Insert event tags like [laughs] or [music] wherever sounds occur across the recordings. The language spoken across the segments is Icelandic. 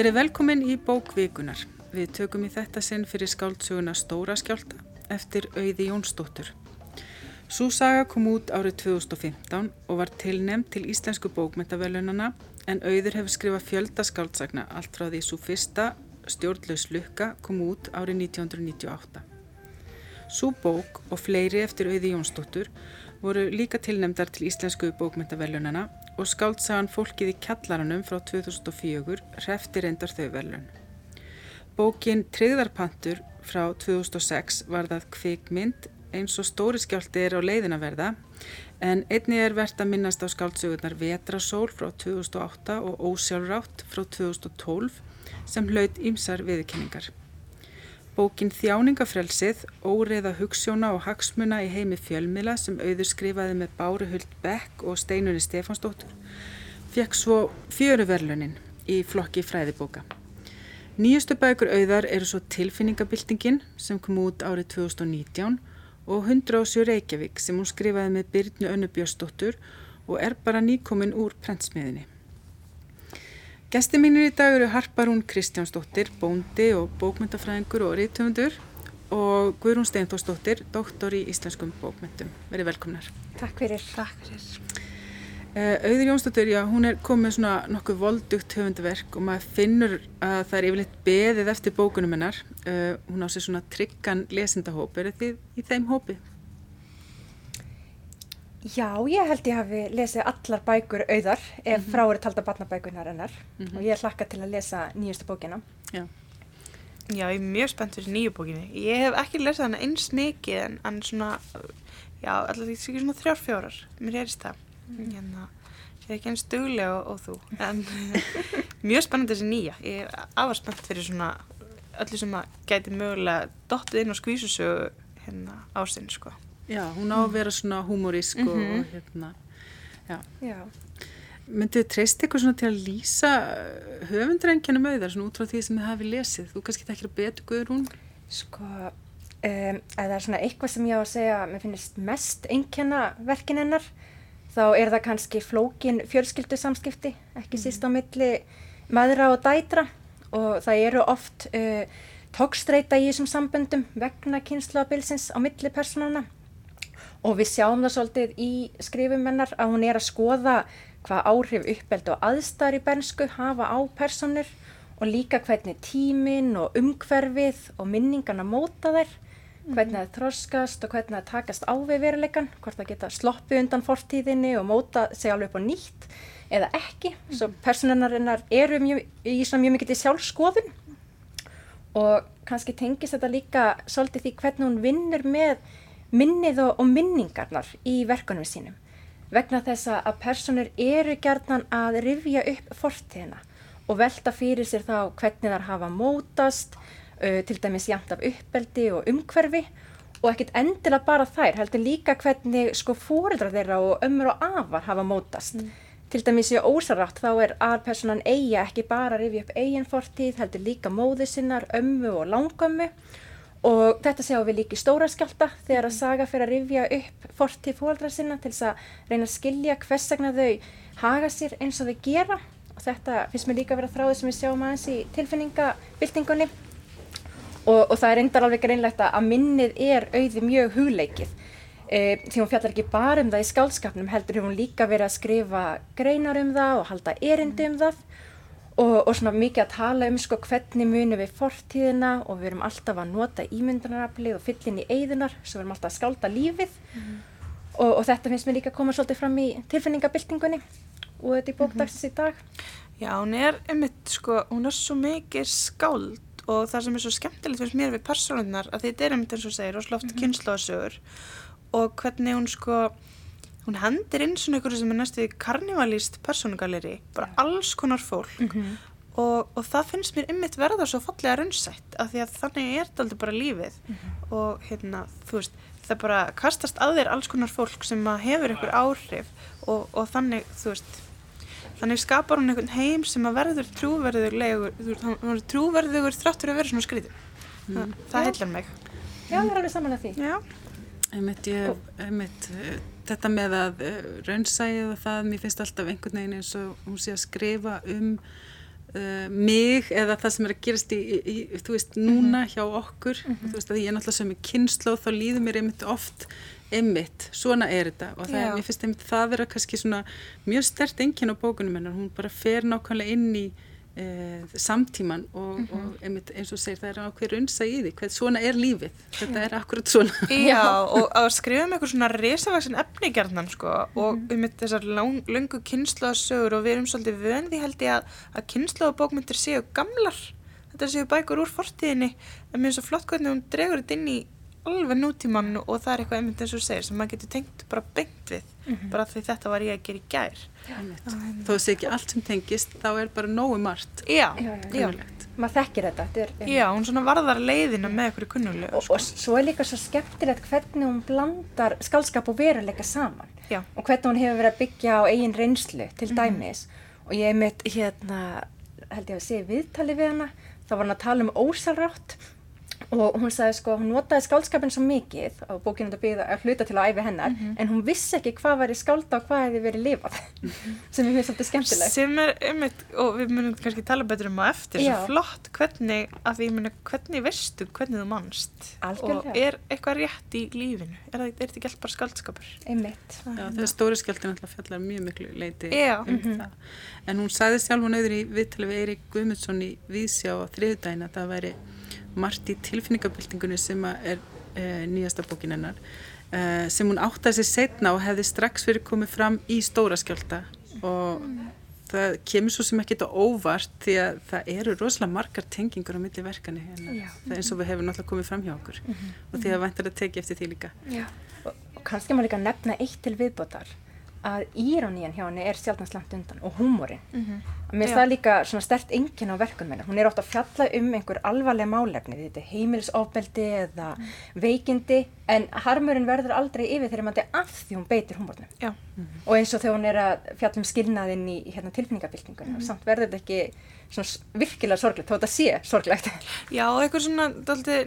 Verið velkomin í bókvikunar. Við tökum í þetta sinn fyrir skáldsöguna Stóra skjálta eftir auði Jónsdóttur. Sú saga kom út árið 2015 og var tilnefnd til Íslensku bókmyndavelunana en auður hefur skrifað fjölda skáldsagna allt frá því svo fyrsta stjórnlaus lukka kom út árið 1998. Sú bók og fleiri eftir auði Jónsdóttur voru líka tilnefndar til Íslensku bókmyndavelunana og skáldsagan Fólkið í kjallaranum frá 2004 hrefti reyndar þau velun. Bókin Tryggðarpantur frá 2006 var það kvikmynd eins og stóri skjálti er á leiðinaverða en einni er verðt að minnast á skáldsögurnar Vetrasól frá 2008 og Ósjálfrátt frá 2012 sem hlaut ímsar viðkenningar. Bókin Þjáningafrelsið, óreiða hugssjóna og hagsmuna í heimi fjölmila sem auður skrifaði með Báru Huld Beck og Steinunni Stefansdóttur fekk svo fjöruverlunin í flokki fræðibóka. Nýjustu bækur auðar eru svo Tilfinningabildingin sem kom út árið 2019 og 107 Reykjavík sem hún skrifaði með Byrnu Önnubjörnsdóttur og er bara nýkomin úr prentsmiðinni. Gesti mínir í dag eru Harparún Kristjánsdóttir, bóndi og bókmyndafræðingur og rítumundur og Guðrún Steintósdóttir, doktor í íslenskum bókmyndum. Verið velkomnar. Takk fyrir. Takk fyrir. Uh, Auður Jónsdóttir, já, hún er komið svona nokkuð voldugt höfundaverk og maður finnur að það er yfirleitt beðið eftir bókunum hennar. Uh, hún á sér svona tryggan lesendahóp. Er þið í þeim hópi? Já, ég held ég hafi lesið allar bækur auðar ef mm -hmm. frá eru talda barnabækunar hennar mm -hmm. og ég hlakka til að lesa nýjustu bókina. Já. Já, ég er mjög spennt fyrir nýju bókinni. Ég hef ekki lesað hana eins mikið en, en svona, já, alltaf því svona þrjár fjórar. Mér erist það. Mm. Hérna, ég er ekki eins duglega og, og þú. En [laughs] mjög spennandi þessi nýja. Ég er afar spennt fyrir svona öllu sem að gæti mögulega dottið inn á skvísusögu hérna ásinn, sko. Já, hún á að vera svona humorísk mm -hmm. og mhm. hérna, já. já. Myndið treyst ykkur svona til að lýsa höfundrengjanum auðar svona út frá því sem þið hafi lesið? Þú kannski þekkir að betu guður Sko, um, að það er svona eitthvað sem ég á að segja, mér finnst mest einkjanna verkin hennar, þá er það kannski flókin fjölskyldu samskipti, ekki mm. síst á milli maðra og dætra og það eru oft uh, tókstreita í þessum samböndum vegna kynslabilsins á milli personana og við sjáum það svolítið í skrifum hennar að hún er að skoða hvað áhrif uppbeld og aðstæðar í bernsku hafa á personur og líka hvernig tímin og umhverfið og minningarna móta þær, mhm. hvernig það þroskast og hvernig það takast á við veruleikan, hvort það geta sloppið undan fortíðinni og móta sig alveg upp á nýtt eða ekki. Svo personunarinnar eru mjög, í svona mjög mikið til sjálfskoðun og kannski tengist þetta líka svolítið því hvernig hún vinnur með minnið og, og minningarnar í verkunum sínum vegna þess að personur eru gerðan að rifja upp fortíðina og velta fyrir sér þá hvernig þar hafa mótast, uh, til dæmis jæmt af uppbeldi og umhverfi og ekkert endilega bara þær, heldur líka hvernig sko fóreldrar þeirra og ömmur og afar hafa mótast. Mm. Til dæmis í ósarátt þá er aðpersonan eiga ekki bara að rifja upp eigin fortíð, heldur líka móðu sinnar, ömmu og langömmu og þetta sjáum við líka í stóra skjálta þegar að saga fyrir að rifja upp fortið fólkdra sinna til þess að reyna að skilja hvers vegna þau haga sér eins og þau gera. Og þetta finnst mér líka að vera þráðið sem við sjáum aðeins í tilfinningabildingunni og, og það er endar alveg greinlegt að minnið er auði mjög hugleikið. E, því hún fjallar ekki bara um það í skálskapnum heldur hún líka verið að skrifa greinar um það og halda erindi um það og, og svona mikið að tala um sko hvernig munum við fortíðina og við erum alltaf að nota ímyndunaraflið og fyllin í eigðunar svo við erum alltaf að skálda lífið mm -hmm. og, og þetta finnst mér líka að koma svolítið fram í tilfinningabildingunni og þetta í bókdagsins mm -hmm. í dag Já, hún er einmitt sko, hún er svo mikið skáld og það sem er svo skemmtilegt finnst mér við personunar að þetta er einmitt eins og segir og slóft mm -hmm. kynnslóðsögur og hvernig hún sko hún hendir inn svona ykkur sem er næstu karnivalíst personugaleri, bara alls konar fólk. Mm -hmm. og, og það finnst mér ymmit verða svo fallega raunsætt af því að þannig er þetta aldrei bara lífið. Mm -hmm. og hérna, þú veist það bara kastast að þér alls konar fólk sem hefur ykkur áhrif. Og, og þannig, þú veist þannig skapar hún einhvern heim sem að verður trúverðugur trúverðugur þráttur að vera svona skriðum mm. það, það heillar mig. Já, það er alveg saman að því. Já. Einmitt, ég, einmitt, þetta með að uh, raunsæði og það, mér finnst alltaf einhvern veginn eins og hún sé að skrifa um uh, mig eða það sem er að gerast í, í, í þú veist, núna hjá okkur. Og þú veist að ég er náttúrulega sem er kynnslóð þá líður mér einmitt oft einmitt, svona er þetta. Og það mér finnst einmitt það vera kannski svona mjög stert enginn á bókunum hennar, hún bara fer nákvæmlega inn í e, samtíman og, og einmitt eins og segir það er ákveður unsa í því, hvað svona er lífið. Þetta er akkurat svona. Já, [laughs] og að skrifa um eitthvað svona risavaksin efnigjarnan sko og um þessar lang, löngu kynnslóðasögur og við erum svolítið vöndi held ég að, að kynnslóðabókmyndir séu gamlar. Þetta séu bækur úr fortíðinni. En mér er svo flott hvernig hún dregur þetta inn í alveg nútíman og það er eitthvað einmitt eins og segir sem maður getur tengt bara beint við bara því þetta var ég að gera í gær. Einmitt. þó sé ekki allt sem tengist þá er bara nógu margt. Já, Já, já, maður þekkir þetta, þetta er, já, hún svona varðar leiðina með eitthvað kunnulegu og, og svo er líka svo skemmtilegt hvernig hún blandar skálskap og veruleika saman. Já. og hvernig hún hefur verið að byggja á eigin reynslu til dæmis. Og ég mitt hérna held ég að sé viðtali við hana þá var hann að tala um ósalrátt og hún sagði sko, hún notaði skálskapin svo mikið og bókinu þetta byggði að hluta til að æfi hennar en hún vissi ekki hvað var í skálda og hvað hefði verið lifað sem ég finnst svolítið skemmtilegt. Sem er einmitt, og við munum kannski tala betur um á eftir, Já. svo flott hvernig, að því ég muni, hvernig veistu hvernig þú manst? Algjörlega. og er eitthvað rétt í lífinu? Er, það, er þetta ekki alltaf bara skaldskapur einmitt. Já, það er stóri skjáltin alltaf fjallar mjög miklu leiti um það. En hún sagði sjálf hún auður í viðtali við Á margt í tilfinningabildingunni sem er e, nýjasta bókin hennar e, sem hún áttaði sér setna og hefði strax verið komið fram í stóra skjálta og það kemur svo sem ekki þetta óvart því að það eru rosalega margar tengingur á milli verkani. Já. Það er eins og við hefum náttúrulega komið fram hjá okkur og því að væntar að teki eftir því líka. Já. Og, og kannski maður líka nefna eitt til viðbótar að írónían hjá henni er sjálfnast langt undan og húmórin. Mm -hmm. Mér finnst það líka svona stert enginn á verkunum hennar. Hún er ofta að fjalla um einhver alvarlega málefni, þetta er heimilisofbeldi eða veikindi, en harmurinn verður aldrei yfir þegar maður af því hún beitir húmórnum. já, Og eins og þegar hún er að fjalla um skilnaðinn í hérna, tilfinningabildingunum, mm samt verður þetta ekki svona virkilega sorglegt, þó þetta sé sorglegt. [laughs] já, og eitthvað svona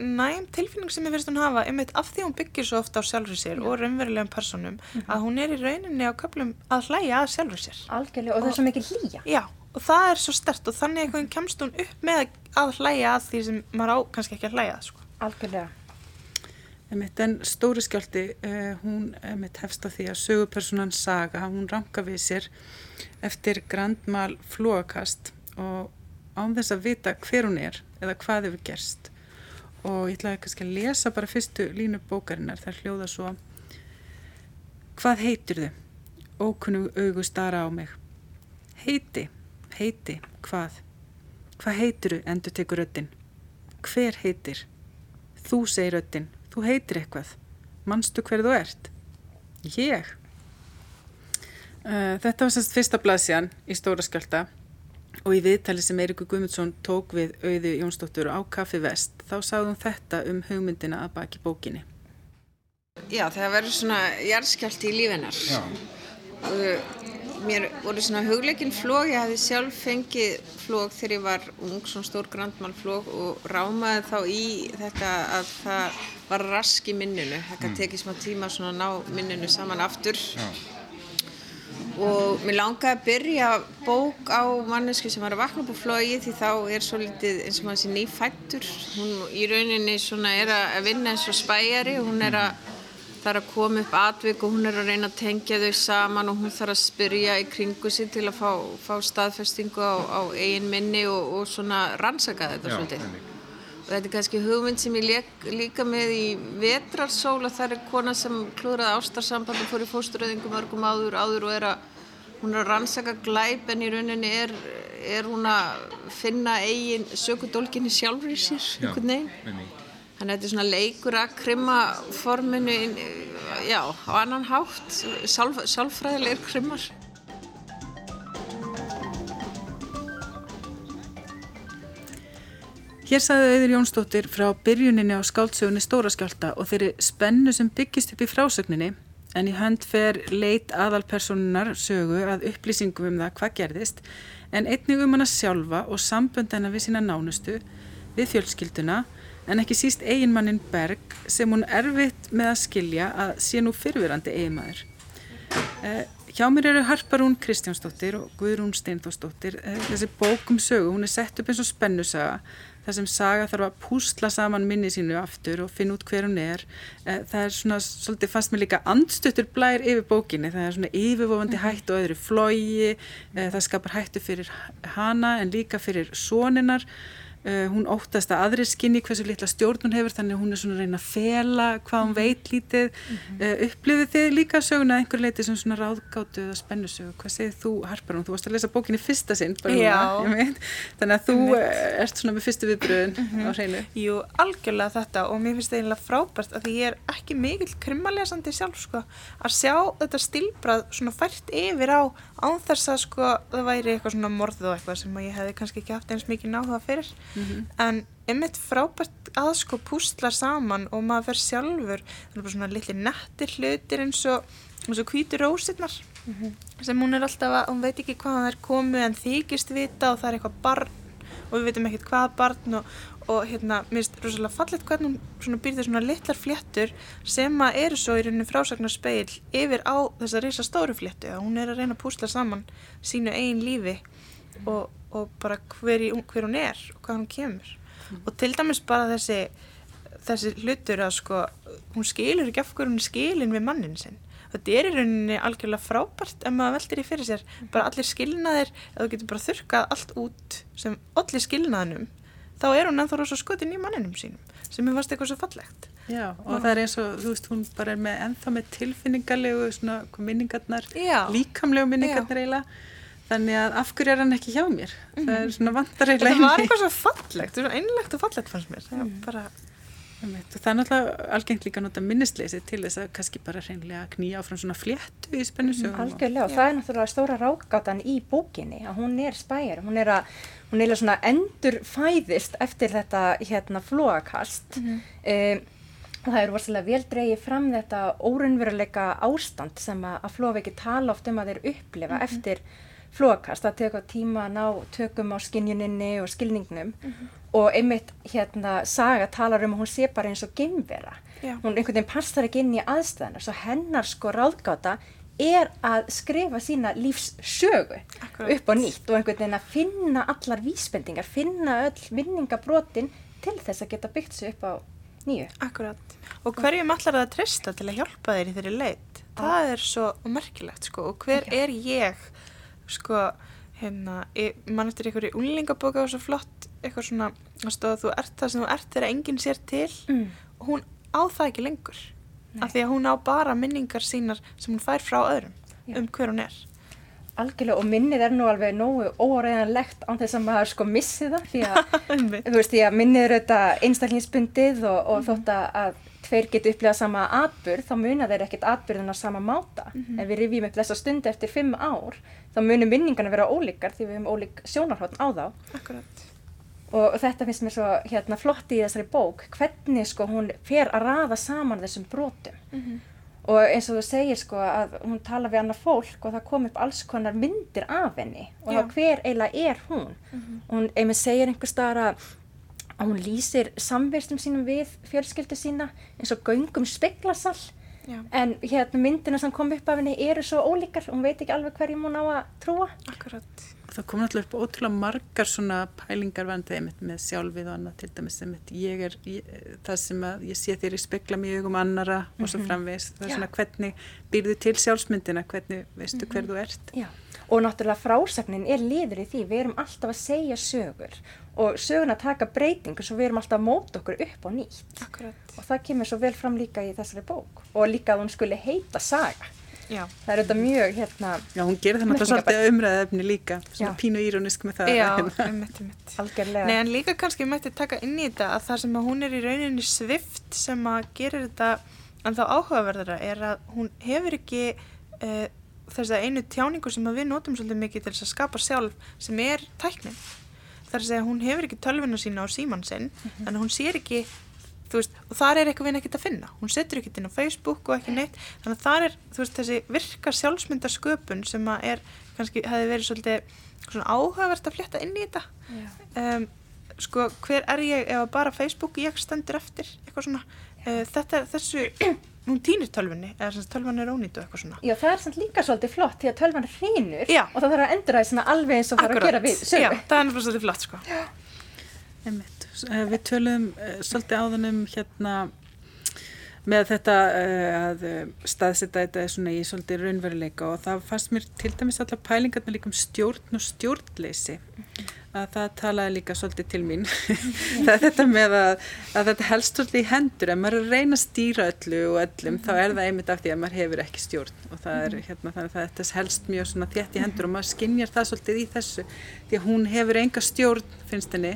næm tilfinning sem ég finnst hún hafa einmitt af því hún byggir svo ofta á sjálfur sér og raunverulegum personum að hún er í rauninni á köflum að hlæja að sjálfur sér Algjörlega, og það er svo mikið hlýja. já, og það er svo stert og þannig einhvern kemst hún upp með að hlæja að því sem maður á kannski ekki að hlæja að, sko. Algjörlega. Einmitt, en stóri skjálti, uh, hún einmitt, hefst á því að sögupersonan Saga, hún ranka við sér eftir grandmal flóakast og án þess að vita hver hún er eða hvað hefur gerst. Og ég ætlaði kannski að lesa bara fyrstu línu bókarinnar, þær hljóða svo Hvað heitir þau? Ókunnu augu stara á mig. Heiti, heiti, hvað? Hvað heitir þau, endur tekur röddinn? Hver heitir? Þú segir röddinn, þú heitir eitthvað. Manstu hver þú ert? Ég. Uh, þetta var sérst fyrsta blaðsjan í Stóra skjálta og í viðtali sem Eirikur Guðmundsson tók við auði Jónsdóttur á Kaffi Vest þá sagði hún þetta um hugmyndina að baki bókinni. Já, það verður svona jarðskjálti í lífinar. Já. Mér voru svona hugleikin flóg, ég hafði sjálf fengið flóg þegar ég var ung, svona stór grandmál flóg og rámaði þá í þetta að það var rask í minnunu. Það kann tekið smá tíma svona að ná minnunu saman aftur. Já. Og mér langaði að byrja bók á mannesku sem var að vakna upp á flogi því þá er svo litið eins og maður sé nýfættur. Hún í rauninni er að vinna eins og spæjari hún er að er að koma upp atvik og hún er að reyna að tengja þau saman og hún þarf að spyrja í kringu sig til að fá, fá staðfestingu á, á eigin minni og, og svona rannsaka þetta svolítið. Þetta er kannski hugmynd sem ég leik líka með í vetrarsól að það er kona sem klúðraði ástarsamband og fór í fósturöðingu mörgum áður, áður og er að hún er að rannsaka glæp en í rauninni er, er hún að finna eigin sökudólkinni sjálfur í sér, einhvern veginn. Þannig að þetta er svona leikur að krimma forminu, já, á annan hátt, sálf, sálfræðilegir krimmar. Hér sagði Auður Jónsdóttir frá byrjuninni á skáldsögunni Stóra skjálta og þeirri spennu sem byggist upp í frásögninni en í hönd fer leit aðalpersonunar sögu að upplýsingum um það hvað gerðist en einnig um hana sjálfa og sambönd hennar við sína nánustu, við fjölskylduna en ekki síst eiginmannin Berg sem hún erfitt með að skilja að sé nú fyrfirandi eiginmaður. Eh, hjá mér eru Harparún Kristjánsdóttir og Guðrún Steinfossdóttir. Eh, þessi bókum sögu, hún er sett upp eins og spennusaga þar sem saga þarf að púsla saman minni sínu aftur og finna út hver hún er. Eh, það er svona, svolítið fannst mér líka andstuttur blær yfir bókinni, það er svona yfirvofandi mm hættu og öðru flógi, eh, það skapar hættu fyrir hana en líka fyrir sóninar Uh, hún óttast að aðri skinni hversu litla stjórn hún hefur þannig hún er svona að reyna að fela hvað hún veit lítið. Mm -hmm. uh, upplifið þið líka söguna einhver leiti sem svona ráðgáttu eða spennusögu hvað segir þú Harparún, þú varst að lesa bókinni fyrsta sinn þannig að þú uh, ert svona með fyrstu viðbröðun mm -hmm. á hreinu. Jú, algjörlega þetta og mér finnst það einlega frábært að ég er ekki mikill krimalesandi sjálf sko. Að sjá þetta stilbrað svona fært yfir á ánþess að sko það væri eitthvað svona morð og eitthvað sem ég hefði kannski ekki haft eins mikið náhuga fyrir mm -hmm. en einmitt frábært að sko pústla saman og maður fer sjálfur það er bara svona litli nettir hlutir eins og, eins og hvítur rósirnar mm -hmm. sem hún er alltaf að, hún veit ekki hvað það er komið en þykist vita og það er eitthvað barn og við veitum ekkert hvað barn og, og hérna, mér finnst rosalega fallet hvernig hún býrði svona litlar fléttur sem að eru svo í rauninu frásagnarspeil yfir á þessa reysa stóru fléttu að hún er að reyna að púsla saman sínu eigin lífi og og bara hver, í, hver hún er og hvað hún kemur. Mm. og til dæmis bara þessi þessi hlutur að sko hún skilur ekki af hverju hún skilin við mannin sinn. Þetta er í rauninni algjörlega frábært ef maður veldir í fyrir sér. Mm. bara allir skilnaðir, ef þú getur bara þurkað allt út sem allir skilnaðinum þá er hún ennþá rosa skotin í manninum sínum sem er fast eitthvað svo fallegt. Já, og það er eins og, þú veist, hún bara er með ennþá með tilfinningarlegu svona minningarnar, líkamlegu minningarnar eiginlega þannig að af hverju er hann ekki hjá mér mm það er svona vandareilega þetta var eitthvað svo fallegt, það er einlegt og fallegt fannst mér það, mm. bara... það er náttúrulega algengt líka að nota minnisleisi til þess að kannski bara reynlega knýja áfram svona fléttu í spennusögum mm, algjörlega og það er náttúrulega stóra rákátan í bókinni að hún er spæjar hún er að, hún er svona endur fæðist eftir þetta hérna flóakast -hmm. um, og það er vorsilega vel dreyið fram þetta órunveruleika ástand sem að, að flóveiki tala oft um að þeir upplifa -hmm. eftir flókast, það tekur tíma að ná tökum á skinjuninni og skilningnum mm -hmm. og einmitt hérna Saga talar um að hún sé bara eins og gemvera, hún einhvern veginn passar ekki inn í aðstæðana, svo hennar sko ráðgáta er að skrifa sína lífssögu Akkurat. upp á nýtt og einhvern veginn að finna allar vísbendingar, finna öll vinningabrotin til þess að geta byggt sig upp á nýju. Akkurat, og hverjum allar að treysta til að hjálpa þér í þeirri leit? Það er svo merkilegt sko og hver okay. er ég sko hérna, mann eftir einhverju unlingabóka og svo flott eitthvað svona að þú ert það sem þú ert þegar enginn sér til mm. og hún á það ekki lengur Nei. af því að hún á bara minningar sínar sem hún fær frá öðrum Já. um hver hún er Algjörlega og minnið er nú alveg nógu óreiðanlegt án þess að maður sko missi það því að, [laughs] veist, því að minnið eru þetta einstaklingsbundið og, og mm þótt að tveir geti upplegað sama atbyrð þá muna þeir ekkert atbyrðin á sama máta mm -hmm. en við rifjum upp þessa stundi eftir fimm ár þá munum vinningarna vera ólíkar því við hefum ólík sjónarhóttn á þá Akkurat. og, þetta finnst mér svo hérna, flott í þessari bók hvernig sko hún fer að raða saman þessum brotum mm -hmm. og eins og þú segir sko að hún tala við annað fólk og það kom upp alls konar myndir af henni og þá hver eiginlega er hún mm -hmm. og hún einmitt segir einhver starf að hún lýsir samverstum sínum við fjölskyldu sína eins og göngum speklasall Já. en hérna myndina sem kom upp af henni eru svo ólíkar og hún veit ekki alveg hverjum hún á að trúa Akkurat Það kom náttúrulega upp ótrúlega margar svona pælingar vandið með sjálfið og annað til dæmis sem ég er ég, það sem að ég sé þér í spekla mjög um annara mm -hmm. og svo mhm. framvegs það er Já. svona hvernig býrðu til sjálfsmyndina hvernig veistu mm -hmm. hver þú ert Já. og náttúrulega frásagnin er liður í því við erum alltaf að segja sögur og söguna taka breytingu svo við erum alltaf að móta okkur upp á nýtt. Akkurat. og það kemur svo vel fram líka í þessari bók. Og líka að hún skulle heita saga. Já. það er auðvitað mjög hérna Já, hún gerir það náttúrulega svolítið umræðefni líka svona Já. pínu írónisk með það. Já, [laughs] einmitt, einmitt. Algjörlega. Nei, en líka kannski mætti taka inn í þetta að það sem að hún er í rauninni svift sem að gerir þetta en þá áhugaverðara er að hún hefur ekki uh, þess að einu tjáningu sem við notum svolítið mikið til þess að skapa sjálf sem er tæknin þar að segja hún hefur ekki tölvinu sína á síman sinn mm -hmm. en hún sér ekki veist, og þar er eitthvað við nekkit að finna. Hún setur ekkert inn á Facebook og ekki neitt. Þannig að þar er veist, þessi virka sjálfsmyndarsköpun sem að er kannski hefði verið svolítið áhugavert að fletta inn í þetta. Um, sko hver er ég ef bara Facebook ég stendur eftir eitthvað svona þetta er þessu, [clears throat] hún týnir tölvunni, eða sem sagt, tölvan er ónýtt og eitthvað svona. Já, það er samt líka svolítið flott því að tölvan hrýnur Já. og það þarf að enduræða svona alveg eins og þarf að gera við Já, sögu. það er náttúrulega svolítið flott, sko. Eh, Við tölum uh, svolítið áðan um hérna með þetta uh, að uh, staðsetta þetta svona í svolítið raunveruleika og það fannst mér til dæmis allar pælingarna líka um stjórn og stjórnleysi. Að það talaði líka svolítið til mín. [laughs] Það er þetta með að, að þetta helst svolítið í hendur. Ef maður að reyna að stýra öllu og öllum þá er það einmitt af því að maður hefur ekki stjórn. Og það er hérna þannig að þetta helst mjög svona þétt í hendur og maður skinjar það svolítið í þessu. Því að hún hefur enga stjórn finnst henni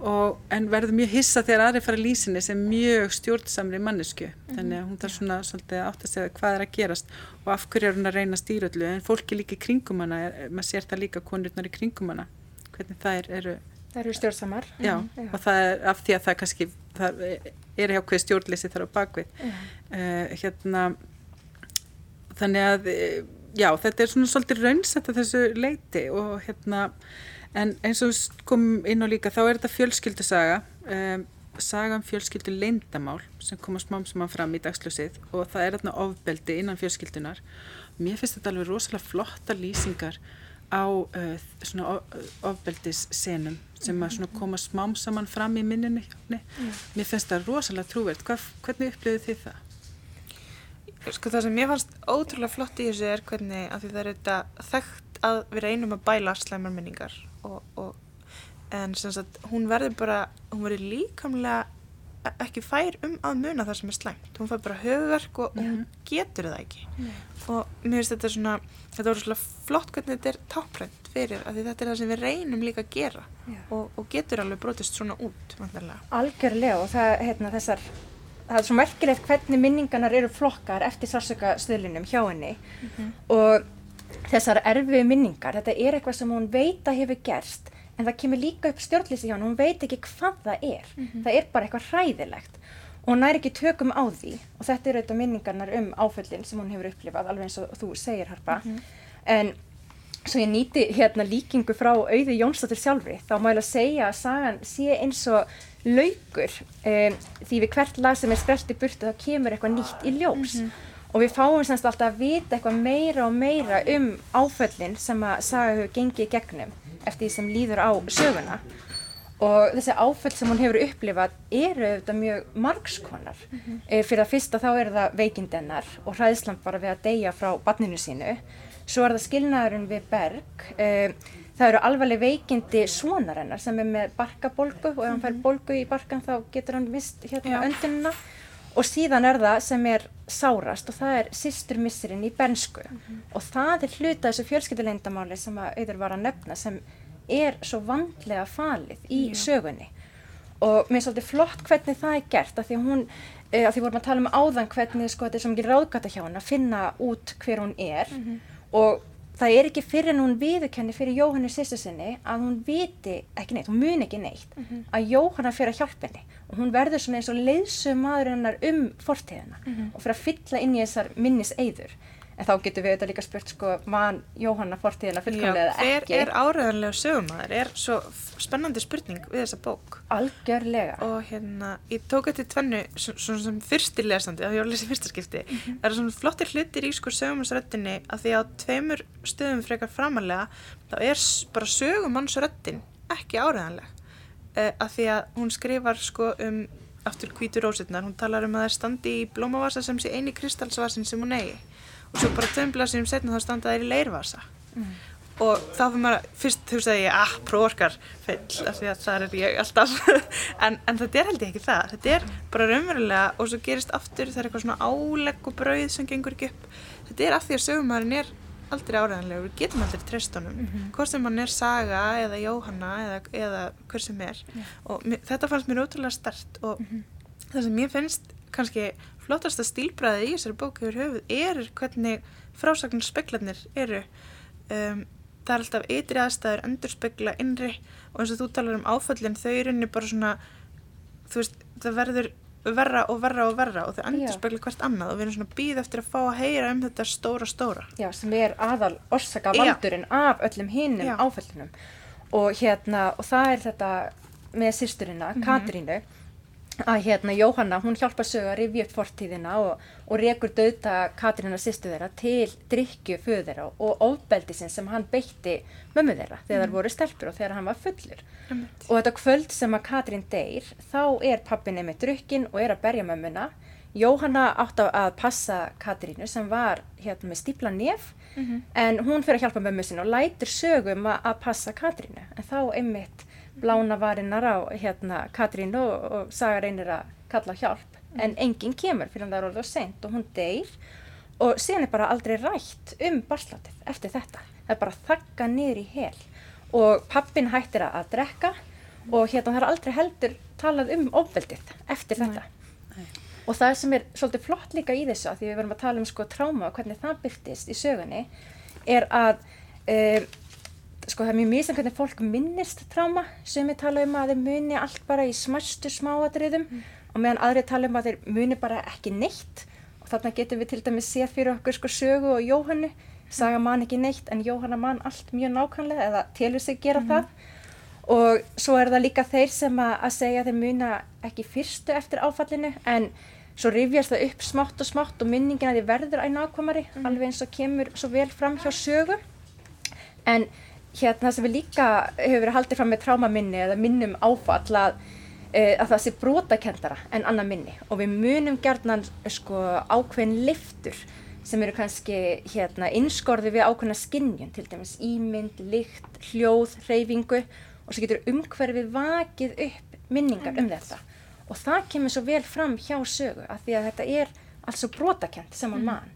og, en verður mjög hissa þegar aðri fara lýsinni sem mjög stjórnsamri mannesku þannig að hún þarf svona svolítið að sig að hvað er að gerast og af hverju er hún að reyna að stýra öllu. En fólki líka í kringum hana, er, maður sér það líka konurnar í kringum hana hvernig þær eru. Það eru stjórnsamar. já, og það er af því að það kannski það er hjá hvað stjórnleysi þar á bakvið uh, hérna þannig að eh, já, þetta er svona svolítið raunsett að þessu leiti og hérna en eins og við komum inn á líka þá er þetta fjölskyldusaga um, saga um fjölskyldu leyndamál sem koma smám saman fram í dagsljósið og það er þarna ofbeldi innan fjölskyldunar mér finnst þetta alveg rosalega flotta lýsingar á uh, svona ofbeldissenum sem að svona koma smám saman fram í minninu hjá henni. Mér finnst það rosalega trúvert. Hvað, hvernig upplifið þið það? Sko það sem mér fannst ótrúlega flott í þessu er hvernig að því það er þetta þekkt að við reynum að bæla slæmar minningar og, og en sem sagt hún verður bara, hún verður líkamlega ekki fær um að muna það sem er slæmt. Hún fær bara höfverk og, og hún getur það ekki. Og mér finnst þetta svona, þetta voru svona flott hvernig þetta er táprænt fyrir að þetta er það sem við reynum líka að gera Já. og, og getur alveg brotist svona út, vantarlega. Algjörlega og það, hérna, þessar, það er svo merkilegt hvernig minningarnar eru flokkar eftir sársöka stöðlunum hjá henni og þessar erfiðu minningar, þetta er eitthvað sem hún veit að hefur gerst en það kemur líka upp stjórnlýsi hjá henni, hún veit ekki hvað það er, það er bara eitthvað hræðilegt. Og hún nær ekki tökum á því. Og þetta eru auðvitað minningarnar um áföllin sem hún hefur upplifað, alveg eins og þú segir Harpa, en svo ég nýti hérna líkingu frá auði Jónsdóttir sjálfri, þá má ég alveg segja að sagan sé eins og laukur um, því við hvert lag sem er skrelt í burtu þá kemur eitthvað nýtt í ljós og við fáum semst alltaf að vita eitthvað meira og meira um áföllin sem að saga hefur gengið í gegnum eftir því sem líður á söguna. Og þessi áföll sem hún hefur upplifað eru auðvitað mjög margskonar mm fyrir að fyrsta þá er það veikindennar og hræðslan bara við að deyja frá barninu sínu. Svo er það skilnaðurinn við berg. Um, það eru alvarleg veikindi svonarennar sem er með barkabolgu og ef hann fær bolgu í barkan þá getur hann vist hérna Já. Og síðan er það sem er sárast og það er systurmissirinn í bernsku. Og það er hluta þessu fjölskylduleyndamáli sem að auður var að nefna sem er svo vandlega falið í sögunni. Og mér er svolítið flott hvernig það er gert af því að hún, uh, af því vorum að tala um áðan hvernig sko þetta er svo mikið ráðgata hjá hún að finna út hver hún er. Og það er ekki fyrir en hún viðurkenni fyrir Jóhannu sýstu sinni að hún viti ekki neitt, hún mun ekki neitt að Jóhanna fyrir að hjálpa henni hún verður svona eins og leiðsum maður hennar um fortíðina og fyrir að fylla inn í þessar minnis eyður en þá getum við þetta líka spurt sko mann Jóhanna fortíðina fullkomlega eða hver ekki er áræðanlega sögumæður? Er svo spennandi spurning við þessa bók. algjörlega Og hérna, ég tók þetta í tvennu svo- svona sem fyrsti lesandi, því ég var að lesa í fyrsta skipti. Það eru svona flottir hlutir í sko sögumannsröttinni að því á tveimur stöðum frekar framalega, þá er bara sögumannsröttin ekki áræðanleg. Uh, að því að hún skrifar sko um aftur hvítur rósetnar, hún talar um að það standi í blómavasa sem sé eini kristalsvasin sem hún eigi. Og svo bara tveim blaðsum setna þá standa þær í leirvasa. Og þá fyrir maður, fyrst hugsaði ég, ah, próorkar feill, af því að það er ég alltaf. [laughs] En, en þetta er held ég ekki það. Þetta er bara raunverulega og svo gerist aftur það er eitthvað svona álegg og brauð sem gengur ekki upp. Þetta er af því að sögumæðurinn er aldrei áræðanlega, við getum aldrei treyst honum. Hvort sem hann er Saga eða Jóhanna eða, eða hver sem er. Og mér, þetta fannst mér ótrúlega stert og það sem mér finnst kannski flottasta stílbræði í þessari bók yfir höfuð er hvernig frásagnar speklarnir eru. Um, það er alltaf ytri aðstæður endur spekla innri og eins og þú talar um áföllin þau eru bara svona þú veist, það verður verra og verra og verra og þau endur spekla hvert annað og við erum svona býð eftir að fá að heyra um þetta stóra stóra. Já, sem er aðal orsaka Já. valdurinn af öllum hinnum Já. áfællunum og hérna, og það er þetta með sýsturina, Katrínu að hérna Jóhanna, hún hjálpar sögu að rifja upp fortíðina og, og rekur döðta Katrína sýstu þeirra til drikju föðu þeirra og ofbeldisinn sem hann beitti mömmu þeirra þegar þar voru stelpur og þegar hann var fullur. Einmitt. Og þetta kvöld sem að Katrín deyr, þá er pappinni með drukkin og er að berja mömmuna. Jóhanna átt á að passa Katrínu sem var hérna með stípla nef en hún fyrir að hjálpa mömmu sinni og lætur sögum að, að passa Katrínu. En þá einmitt blána varinnar á hérna Katrínu og, og Saga reynir að kalla hjálp. En enginn kemur fyrir hann það er orðið og seint og hún deyr. Og síðan er bara aldrei rætt um barslátið eftir þetta. Það er bara þakka niður í hel. Og pappin hættir að drekka og hérna það er aldrei heldur talað um ofveldið eftir þetta. Og það sem er svolítið flott líka í þessu að því við verum að tala um sko tráma og hvernig það byrtist í sögunni er að um, sko það er mjög mísan hvernig fólk minnist tráma sem við tala um að þeir muni allt bara í smæstu smáatriðum og meðan aðri tala um að þeir muni bara ekki neitt. Og þarna getum við til dæmis séð fyrir okkur sko sögu og Jóhannu. Saga man ekki neitt en Jóhanna man allt mjög nákvæmlega eða telur sig gera það. Og svo er það líka þeir sem að, að segja þeir muna ekki fyrstu eftir áfallinu en svo rifjast það upp smátt og smátt og minningin að því verður æg nákvæmari alveg eins og kemur svo vel fram hjá sögu. En hérna sem við líka hefur verið haldið fram með trámaminni eða minnum áfall að, uh, að það sé brotakendara en annað minni. Og við munum gerðnan sko ákveðin liftur sem eru kannski hérna innskorði við ákveðna skinnjun til dæmis ímynd, lykt, hljóð, hreyfingu. Og svo getur umhverfið vakið upp minningar um þetta. Og það kemur svo vel fram hjá sögu af því að þetta er allt svo brotakent sem hann man.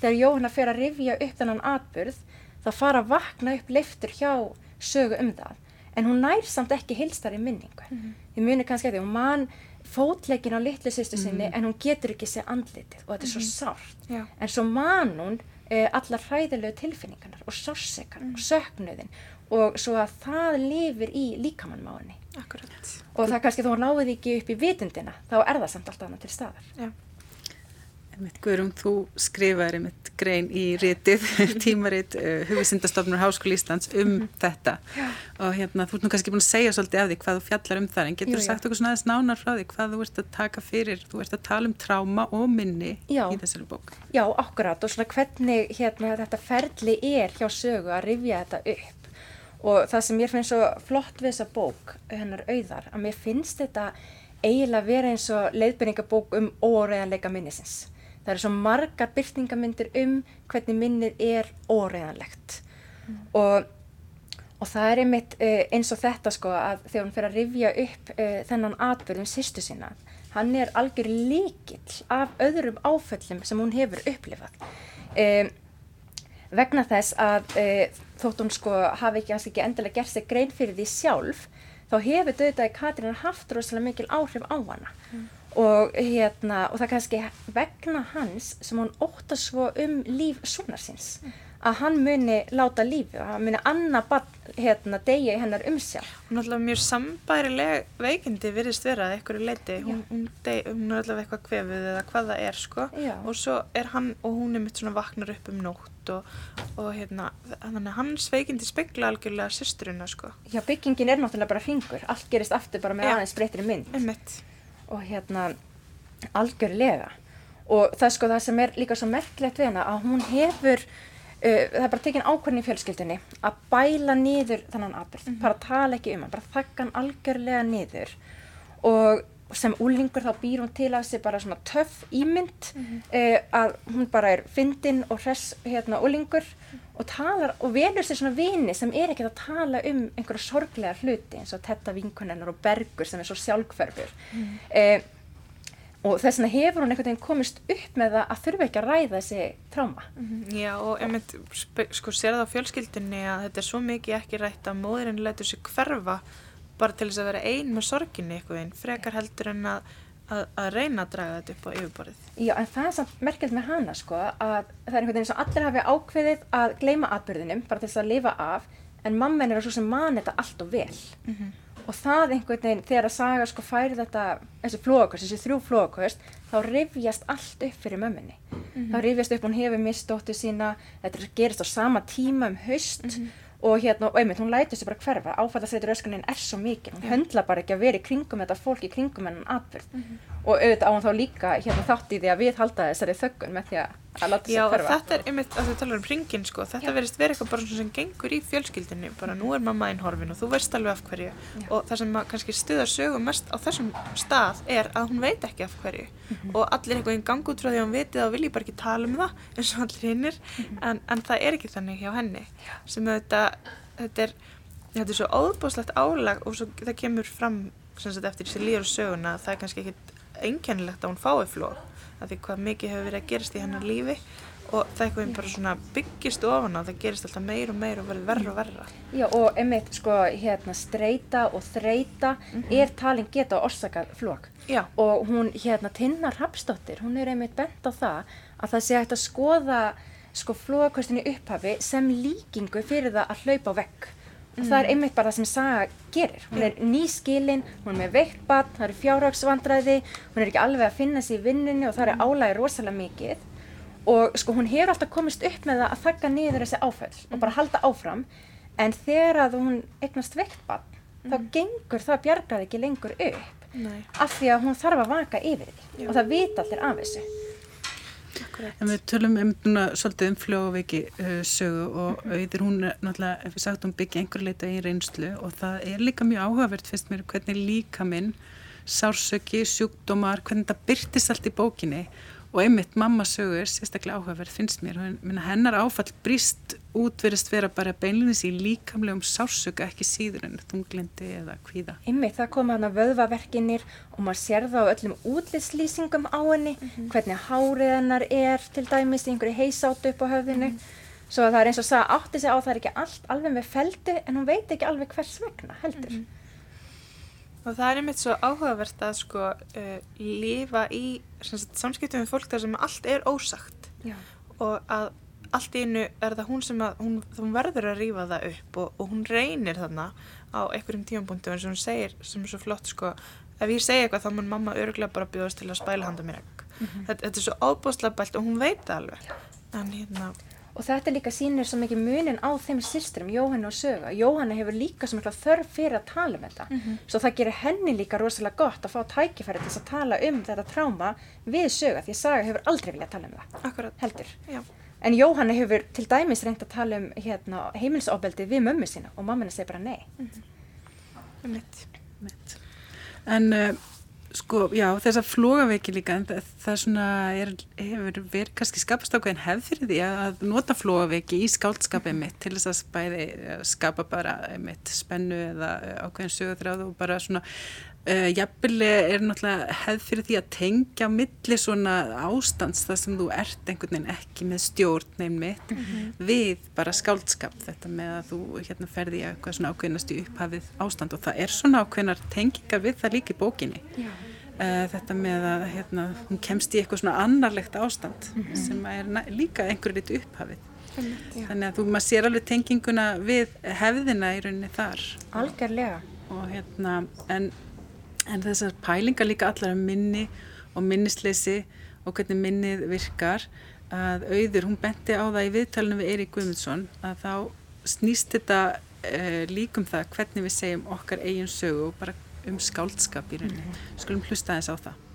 Þegar Jóhanna fer að rifja upp þennan atburð þá fara að vakna upp leiftur hjá sögu um það en hún nær samt ekki hilstar í minningu. Þið munir kannski að því hún man fótleikin á litlu sýstu sinni en hún getur ekki sér andlitið og þetta er svo sárt. Já. En svo man hún eh, allar hræðilegu tilfinningarnar og sársekan og söknuðin og svo að það lifir í líkamannmáðinni. Akkurat. Og það kannski þó hún náði ekki upp í vitundina, þá er það samt alltaf annað til staðar. Já. Guðrún, þú skrifaði einmitt grein í ritið, [laughs] tímarit uh, Hugvísindastofnur Háskóli Íslands um þetta og hérna, þú ert nú kannski búin að segja svolítið af því hvað þú fjallar um það en getur þú já. sagt okkur svona aðeins nánar frá því hvað þú ert að taka fyrir, þú ert að tala um tráma og minni Já. í þessari bók. Já, akkurat og svona hvernig hérna, þetta ferli er hjá sögu að rifja þetta upp og það sem mér finnst svo flott við þessa bók hennar auðar að mér finnst þetta eiginlega vera eins og leiðbyrningabók um óreiðanleika minnisins. Það eru svo margar byrtingamyndir um hvernig minnið er óreiðanlegt. Og, og það er einmitt uh, eins og þetta sko að þegar hún fer að rifja upp uh, þennan atbyrðum sýstu sína hann er algjör líkill af öðrum áföllum sem hún hefur upplifað. Um, vegna þess að e, þótt hún sko hafi ekki, ekki endilega gert sig grein fyrir því sjálf þá hefur döðdaði Katrín haft rosalega mikil áhrif á hana og hérna og það kannski vegna hans sem hún ótta svo um líf sonar síns að hann muni láta lífi og hann muni barn hérna degja í hennar umsjá Hún er alltaf mjög sambærileg veikindi virðist vera að einhverju leiti. Hún, hún, dey, hún er alltaf eitthvað kvefið eða hvað það er sko. Já. Og svo er hann og hún er mitt svona vaknar upp um nótt og, og hérna, þannig að hans veikindi spegla algjörlega systurina sko. Já, byggingin er náttúrulega bara hringur allt gerist aftur bara með Já. aðeins breytri mynd Einmitt. Og hérna algjörlega. Og það sko það sem er líka svo merkilegt við hana að hún hefur uh, það er bara tekin ákvörðin í fjölskyldunni að bæla niður þannan atbyrð bara tala ekki um hann, bara þakka hann algjörlega niður. Og sem úlingur þá býr hún til að sig bara svona töff ímynd uh, að hún bara er fyndin og hress hérna úlingur og talar og velur sér svona vini sem er ekkert að tala um einhverja sorglega hluti eins og Tetta vinkunennar og Bergur sem er svo sjálfhverfur. Uh, og þess vegna hefur hún einhvern veginn komist upp með það að þurfa ekki að ræða þessi tráma Já og einmitt spe- sko sér það á fjölskyldunni að þetta er svo mikið ekki rætt að móðurinn lætur sig hverfa bara til þess að vera ein með sorginni eitthvað einn, frekar heldur en að, að, að reyna að draga þetta upp á yfirborðið. Já, en það er samt merkjöld með hana sko að það er einhvern veginn sem allir hafi ákveðið að gleyma atbyrðinum bara til þess að lifa af en mamma hennar er svo sem man þetta allt og vel. Og það einhvern veginn þegar að saga sko færi þetta þessi flóakost, þessi þrjú flóakost þá rifjast allt upp fyrir mömmunni. Þá rifjast upp hún hefur mist dóttur sína þetta er- gerist á sama tíma um haust og hérna, og einmitt, hún lætur sér bara hverfa. Áfallasreitur öskunin er svo mikið hún höndla bara ekki að vera í kringum þetta fólk í kringum hennan atbyrð og auðvitað á hann þá líka hérna þátt í því að við halda þessari þöggun með því að, láta Já, sér hverfa. þetta er einmitt að þú talar um ringin sko, þetta verðist vera eitthvað bara sem gengur í fjölskyldinni, bara nú er mamma einn horfin og þú veist alveg af hverju. Og það sem kannski stuðar sögum mest á þessum stað er að hún veit ekki af hverju. Og allir einhvern veginn gangi út frá því að hún veit það og vilji bara ekki tala um það [laughs] eins og allir hinnir en, en það er ekki þannig hjá henni sem þetta, þetta er þetta er svo óbúslegt álag og svo það kemur fram sem sagt eftir þessi líður söguna að það er kannski ekkit einkennilegt að hún fái flóð af því hvað mikið hefur verið að gerast í hennar lífi og það er eitthvað bara svona byggist ofan á, það gerist alltaf meir og meir og verður verra og verra. Já, og einmitt, sko, hérna, streyta og þreita er talin geta orsakað flók. Já. Og hún, hérna, Tinnar Rapsdóttir, hún er einmitt bent á það að það sé hægt að skoða, sko, flókastinni upphafi sem líkingu fyrir það að hlaupa vekk. Og það er einmitt bara það sem Saga gerir. Hún er nýskilin, hún er með veikt barn, það eru fjárhagsvandræði, hún er ekki alveg að finna sig í vinnunni og það er álægi rosalega mikið. Og sko hún hefur alltaf komist upp með það að þakka niður þessi áföll og bara halda áfram. En þegar að hún eignast veikt barn, þá gengur það bjargað ekki lengur upp. Nei. Af því að hún þarf að vaka yfir því og það vita allir af þessu. En við tölum um núna svolítið um fljóðveiki uh, sögu og auðvitað hún er náttúrulega, ef við sagt, hún byggja einhver leita í reynslu og það er líka mjög áhugavert fyrst mér hvernig líka minn sársöki, sjúkdómar, hvernig það byrtist allt í bókinni og einmitt mamma sögur, sérstaklega áhugaverð finnst mér, Hún- hennar áfall brist útverist vera bara beinlunis í líkamlegum sársöka ekki síður en þunglindi eða kvíða. Einmitt, það koma hann að vöðvaverkinir og maður sér það á öllum útlitslýsingum á henni, hvernig hárið hennar er til dæmis í einhverju heisátu upp á höfðinu. Svo að það er eins og að átti sig á það er ekki allt alveg með feldu en hún veit ekki alveg hvers vegna heldur. Og það er einmitt svo áhugavert að sko uh, lifa í samskiptum við fólk þar sem allt er ósagt Já. og að allt í einu er það hún sem að hún, hún verður að rífa það upp og, og hún reynir þarna á einhverjum tímapunktum eins og hún segir sem er svo flott sko ef ég segi eitthvað þá mun mamma örgulega bara bjóðast til að spæla handa mér egg. þetta, þetta er svo ábúslega bælt og hún veit það alveg. En hérna, Og þetta líka sýnir svo mikið munin á þeim sýsturum, Jóhanna og Söga. Jóhanna hefur líka svo mikla þörf fyrir að tala um þetta. Svo það gerir henni líka rosalega gott að fá tækifæri til þess að tala um þetta tráma við Söga því að Saga hefur aldrei viljað tala um það. akkurat, Heldur. já, En Jóhanna hefur til dæmis reynd að tala um hérna, heimilsofbeldi við mömmu sína og mammina segir bara nei. einmitt. Mitt. En uh, sko, já, þessar flógaveiki líka, en það, það svona, er, hefur verið kannski skapast ákveðin hefð fyrir því að nota flógaveiki í skáldskapið mitt til þess að bæði eh, skapa bara mitt spennu eða eh, ákveðin sögurþráð og bara svona Uh, jafnvel er náttúrulega hefð fyrir því að tengja á milli svona ástands þar sem þú ert einhvern veginn ekki með stjórn einmitt við bara skáldskap þetta með að þú hérna ferði í eitthvað svona ákveðnast í upphafið ástand. Og það er svona ákveðnar tengingar við það líka í bókinni. Uh, þetta með að hérna, hún kemst í eitthvað svona annarlegt ástand sem er líka einhverju litu upphafið. Þannig að þú maður sér alveg tenginguna við hefðina í rauninni þar. Algjörlega. og hérna en, en þessar pælingar líka allar um minni og minnisleysi og hvernig minnið virkar að auður, hún benti á það í viðtalinu við Eirík Guðmundsson að þá snýst þetta uh, líkum það hvernig við segjum okkar eigin sögu og bara um skáldskap í rauninni. Skulum hlusta aðeins á það.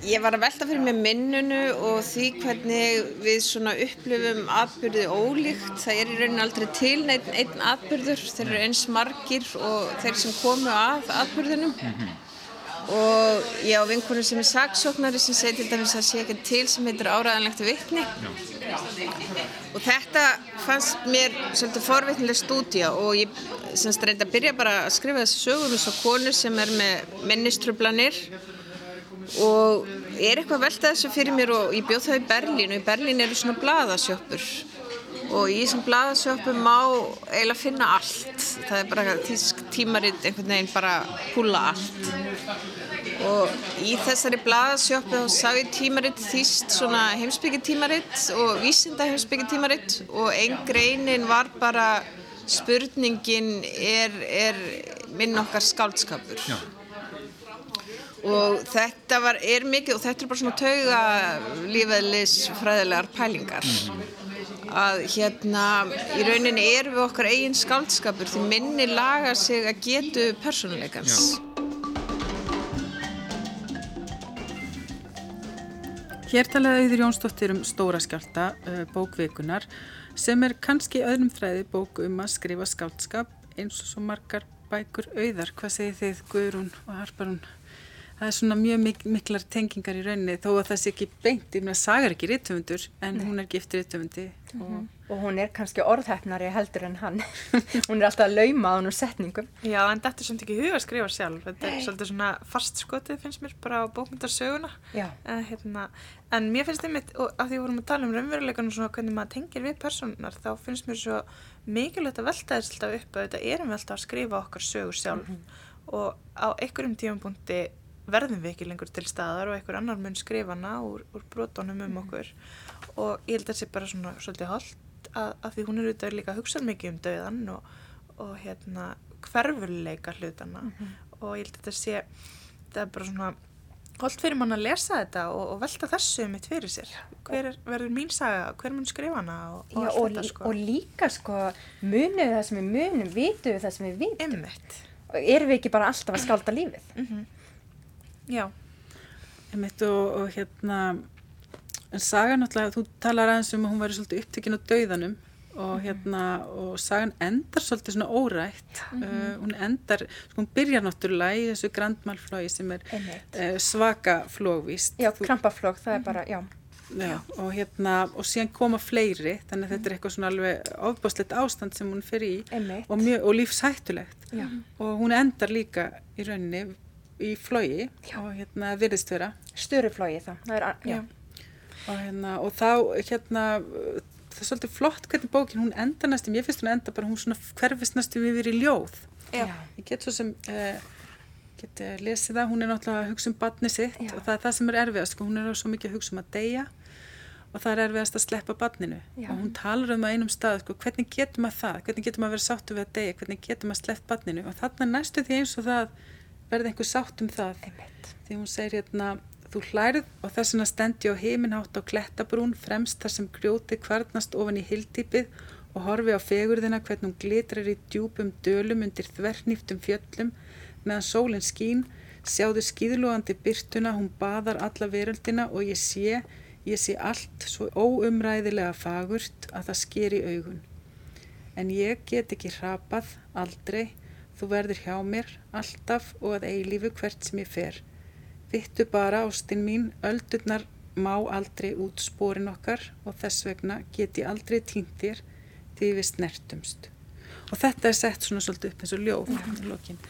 Ég var að velta fyrir mig minnunu og því hvernig við svona upplifum atbyrði ólíkt. Það er í rauninni aldrei til einn, einn atbyrður. Þeir eru eins margir og þeir sem komu að atbyrðunum. Og ég á vinkunum sem er saksóknari sem segir til dæmis að sé ekki til sem heitir áræðanlegt vitni. Og þetta fannst mér svolítið forvitnileg stúdía og ég semst reyndi að byrja bara að skrifa þessi sögum eins og konu sem er með minnistrublanir og er eitthvað að velta þessu fyrir mér og ég bjóð það í Berlín og í Berlín eru svona blaðasjöppur og í þessum blaðasjöppum má eiginlega finna allt. Það er bara tísk tímaritt einhvern veginn bara púla allt. Og í þessari blaðasjöppu þá sá ég tímaritt þýst svona heimsbyggitímaritt og vísinda heimsbyggitímaritt og einn greinin var bara spurningin er, er minn okkar skáldskapur? Já. og þetta var, er mikið og þetta er bara svona tauga lífæðlis fræðilegar pælingar að hérna í rauninni erum við okkar eigin skáldskapur því minni laga sig að getu persónuleikans. Hér talaði Auður Jónsdóttir um Stóra skjálta, uh, bókvikunar, sem er kannski öðrum þræði bók um að skrifa skáldskap eins og svo margar bækur auðar. Hvað segir þið Guðrún og Harparún? Það er svona mjög mik miklar tengingar í rauninni þó að það sé ekki beint, ég meina sagar ekki rittöfundur en Nei. hún er giftið rittöfundi. Mm -hmm. og... og hún er kannski orðhæfnari heldur en hann. [laughs] hún er alltaf að lauma á hann úr setningum. Já en þetta er samt ekki huga að skrifa sjálf. Þetta er svolítið svona fastskotið finnst mér bara á bókmyndarsöguna. En, hérna, en mér finnst einmitt, og af því við vorum að tala um raunveruleikunum svona hvernig maður tengir við personar þá finnst mér svo mikilvægt að velta þess alltaf upp að þetta erum við alltaf að skrifa okkar sögur sjálf mm -hmm. og á einhverjum tífampunkti verðum við ekki lengur til staðar og einhver annar mun skrifana úr, úr brotónum um mm. okkur og ég held að það sé bara svona svolítið holdt að, að því hún er auðvitað líka að hugsa mikið um döðan og, og hérna hverfuleika hlutana mm -hmm. og ég held að þetta sé það er bara svona holdt fyrir mann að lesa þetta og, og velta þessu mitt fyrir sér hver er, verður mín saga, hver mun skrifana og, Já, og, þetta, sko. og líka sko munið það sem við munum, vitum það sem við vitum og erum við ekki bara alltaf að skálda lífið mm -hmm. Já. Einmitt og, og hérna, en sagan náttúrulega, þú talar aðeins um að hún væri svolítið upptekinn á dauðanum og mhm. hérna, og sagan endar svolítið svona órætt, uh, hún endar, sko hún byrjar náttúrulega í þessu grandmálflói sem er uh, svaka flóvist. Já, krampaflóg, það er mhm. bara, já. Já, og hérna, og síðan koma fleiri, þannig að þetta er eitthvað svona alveg ofbáslegt ástand sem hún fyrir í og, mjög, og lífshættulegt Já. og hún endar líka í rauninni í flógi og hérna virðist vera störuflógi það, það er, og, hérna, og þá hérna það er svolítið flott hvernig bókin hún enda næstum, ég finnst hún enda bara hún svona hverfist næstum við verið í ljóð. Já. ég get svo sem uh, get uh, lesið það, hún er náttúrulega að hugsa um badni sitt Já. og það er það sem er erfiðast sko. hún er svo mikið að hugsa um að deyja og það er erfiðast að sleppa badninu Já. og hún talar um það einum stað sko, hvernig getur maður það, hvernig getur maður verið sáttu við að deyja? Hvernig getur maður sleppt badninu og þannig næstu því eins og það verði einhver sátt um það. Einmitt. því hún segir hérna þú hlærið og þess vegna stendi á heiminhátt á klettabrún fremst þar sem grjóti kvarnast ofan í hildýpið og horfi á fegurðina hvernig hún glitrar í djúpum dölum undir þvernýftum fjöllum meðan sólinn skín. Sjáðu skýðlúandi byrtuna hún baðar alla veröldina og ég sé ég sé allt svo óumræðilega fagurt að það sker í augun. En ég get ekki hrapað aldrei Þú verður hjá mér, alltaf og að eilífu hvert sem ég fer. Vittu bara, ástinn mín, öldurnar má aldrei út spórin okkar og þess vegna get ég aldrei týnt þér því við snertumst. Og þetta er sett svona svolítið upp eins og ljóð í lokinn.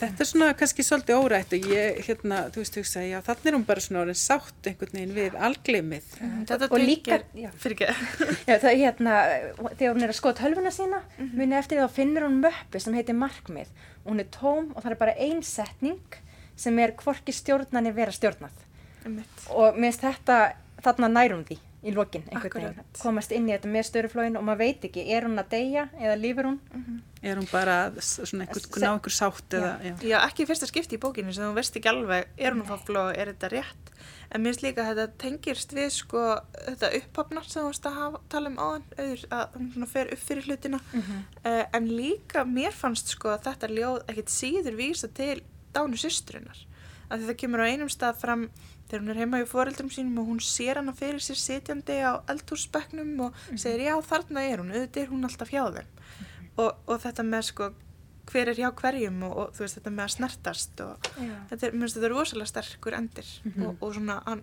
Þetta er svona kannski svolítið órætt og ég, hérna, þú veist, þú veist að já, þannig er hún bara svona orðin sátt einhvern veginn við algleimið. Þetta og líka, já, fyrir ekki. [laughs] Já, það er hérna, þegar hún er að skoða tölvuna sína, mm -hmm. muni eftir því þá finnir hún möppi sem heitir markmið. Hún er tóm og það er bara ein setning sem er hvorki stjórnani vera stjórnað. Um og minnst þetta, þarna nærum því í lokin komast inn í þetta með störuflóin og maður veit ekki, er hún að deyja eða lífur hún? Mm -hmm. Er hún bara svona einhver, ná einhver sátt eða? Já. já, ekki fyrsta skipti í bókinu sem þú veist ekki alveg, er hún að fá flói, er þetta rétt? En mér finnst líka að þetta tengirst við sko þetta upphafnar sem þú veist að hafa, tala um áðan, auður að hún fer upp fyrir hlutina, mm -hmm. uh, en líka mér fannst sko að þetta ljóð ekkert síður vísa til dánu systrunar, að þetta kemur á einum stað fram þegar hún er heima í foreldrum sínum og hún sér hana fyrir sér sitjandi á eldhúsbekknum og mm -hmm. segir já þarna er hún, auðvitað er hún alltaf hjá þeim mm -hmm. og, og þetta með sko hver er hjá hverjum og, og þú veist þetta með að snertast og já. þetta er, þetta er rosalega sterkur endir mm -hmm. og, og svona hann,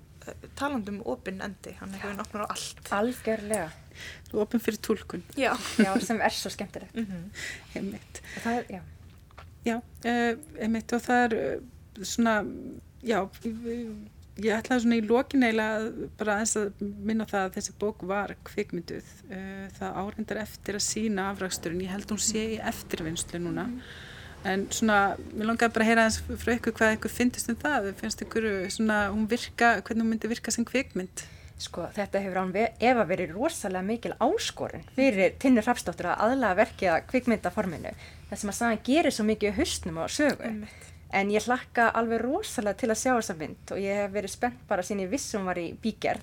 talandum opinn endi, hann er hefðin opnar á allt Algjörlega Opinn fyrir tólkun Já, [laughs] já sem er svo skemmtilegt mhm. Heimitt Það er, já Já, uh, heimitt og það er uh, svona, já ég ætlaði svona í lokin eiginlega bara eins að minna það að þessi bók var kvikmynduð uh, það áreindar eftir að sína afræksturinn ég held hún sé í eftirvinnslu núna. En svona, mér langaði bara að heyra eins frá ykkur hvað ykkur finnst um það. Finnst ykkur svona, hún virka hvernig hún myndi virka sem kvikmynd? Sko þetta hefur án ef að verið rosalega mikil áskorun fyrir Tinnur Hrafsdóttur að aðlaga verkið að kvikmyndaforminu. Þess að maður sagði að hann gerir svo mikið hustnum á sögu En ég hlakka alveg rosalega til að sjá þessa mynd og ég hef verið spennt bara sín ég vissum var í bígerð.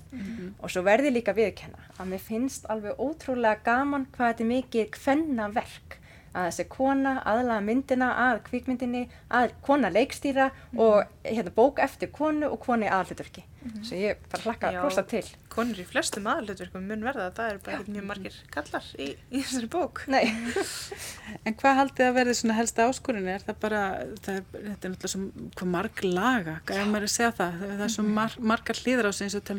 Og svo verði líka viðkenna að mér finnst alveg ótrúlega gaman hvað þetta er mikið kvenna verk að þessi kona aðlaga myndina að kvikmyndinni, að kona leikstýra og hérna bók eftir konu og koni aðalutverki. Svo ég bara hlakka rosa til. konur í flestum aðalutverkum mun verða það eru bara ekki mjög margir kallar í, í þessari bók Nei, [laughs] En hvað haldið að verði svona helsta áskorunni? Er það bara, það er, þetta er náttúrulega svo hvað marg laga, ef maður er að segja það, það er svo mar, margar hlýðar á sig eins og tel,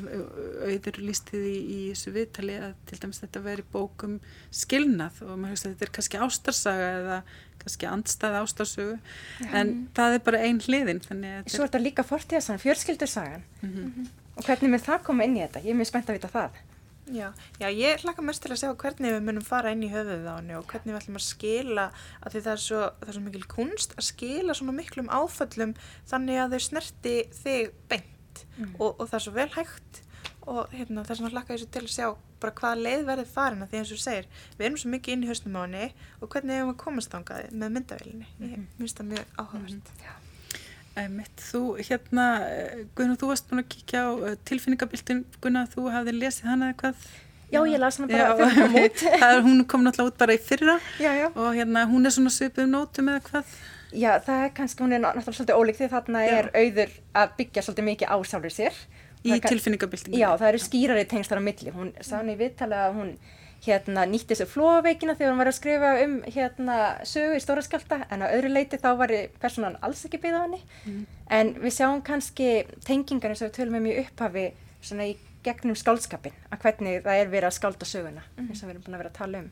auður lístið í, í þessu viðtali að til dæmis þetta veri bókum skilnað og maður hefst að þetta er kannski ástarsaga eða kannski andstæða ástarsögu, en það er bara ein hliðin, þannig að svo er þetta líka fortíðasann, fjörskildursagan og hvernig mun það koma inn í þetta? Ég er mjög spennt að vita það. Já, já, ég hlakka mest til að sjá hvernig við munum fara inn í höfuðið á henni og hvernig við ætlum að skila, að því það er svo, það er svo mikil kunst að skila svona miklum áföllum þannig að þau snerti þig beint. Og, og það er svo vel hægt og hérna, þess vegna hlakka ég svo til að sjá bara hvaða leið verði farin að því eins og þú segir, við erum svo mikið inn í höstum á henni og hvernig hefum við komast þangað með myndavélinni, ég minnst það mjög áhugavert. Einmitt, þú hérna, eh, Gunnar, þú varst búin að kíkja á uh, tilfinningabiltin, Gunnar, þú hafði lesið hana eða hvað? Já, ég las hana bara Já, fyrir að koma út. [laughs] það er, hún kom náttúrulega út bara í fyrra Já, já. og hérna, hún er svona svipuð nótum eða hvað? Já, það er kannski, hún er náttúrulega svolítið ólíkt því þarna Já. er auður að byggja svolítið mikið á sjálfur sér. Í tilfinningabiltingu? Já, það eru skýrari tengslar á milli. Hún sá henni í viðtali að hún hérna nýtti þessu flóveikina þegar hún var að skrifa um hérna sögu í stóra skjálta en á öðru leiti þá var personan alls ekki byggða henni. En við sjáum kannski tengingar eins og við tölum um í upphafi svona í gegnum skáldskapin að hvernig það er verið að skálda söguna eins og við erum búin að vera að tala um.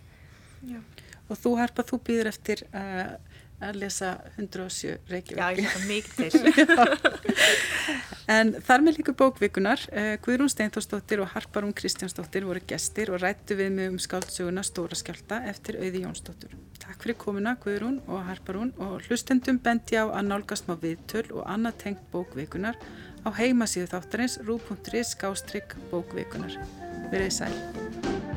Já, Og þú, Harpa, þú býður eftir uh, að lesa 107 já Reykjavík. ég hlakka mikið til. [laughs] En þar með líkur bókvikunar, uh, Guðrún Steinþórsdóttir og Harparún Kristjánsdóttir voru gestir og rættu við mig um skáldsöguna Stóra skjálta eftir Auði Jónsdóttir. Takk fyrir komuna Guðrún og Harparún og hlustendum bendi á að nálgast má viðtöl og annað tengt bókvikunar á heimasíðu þáttarins rú.is skástrygg bókvikunar. Verið sæl.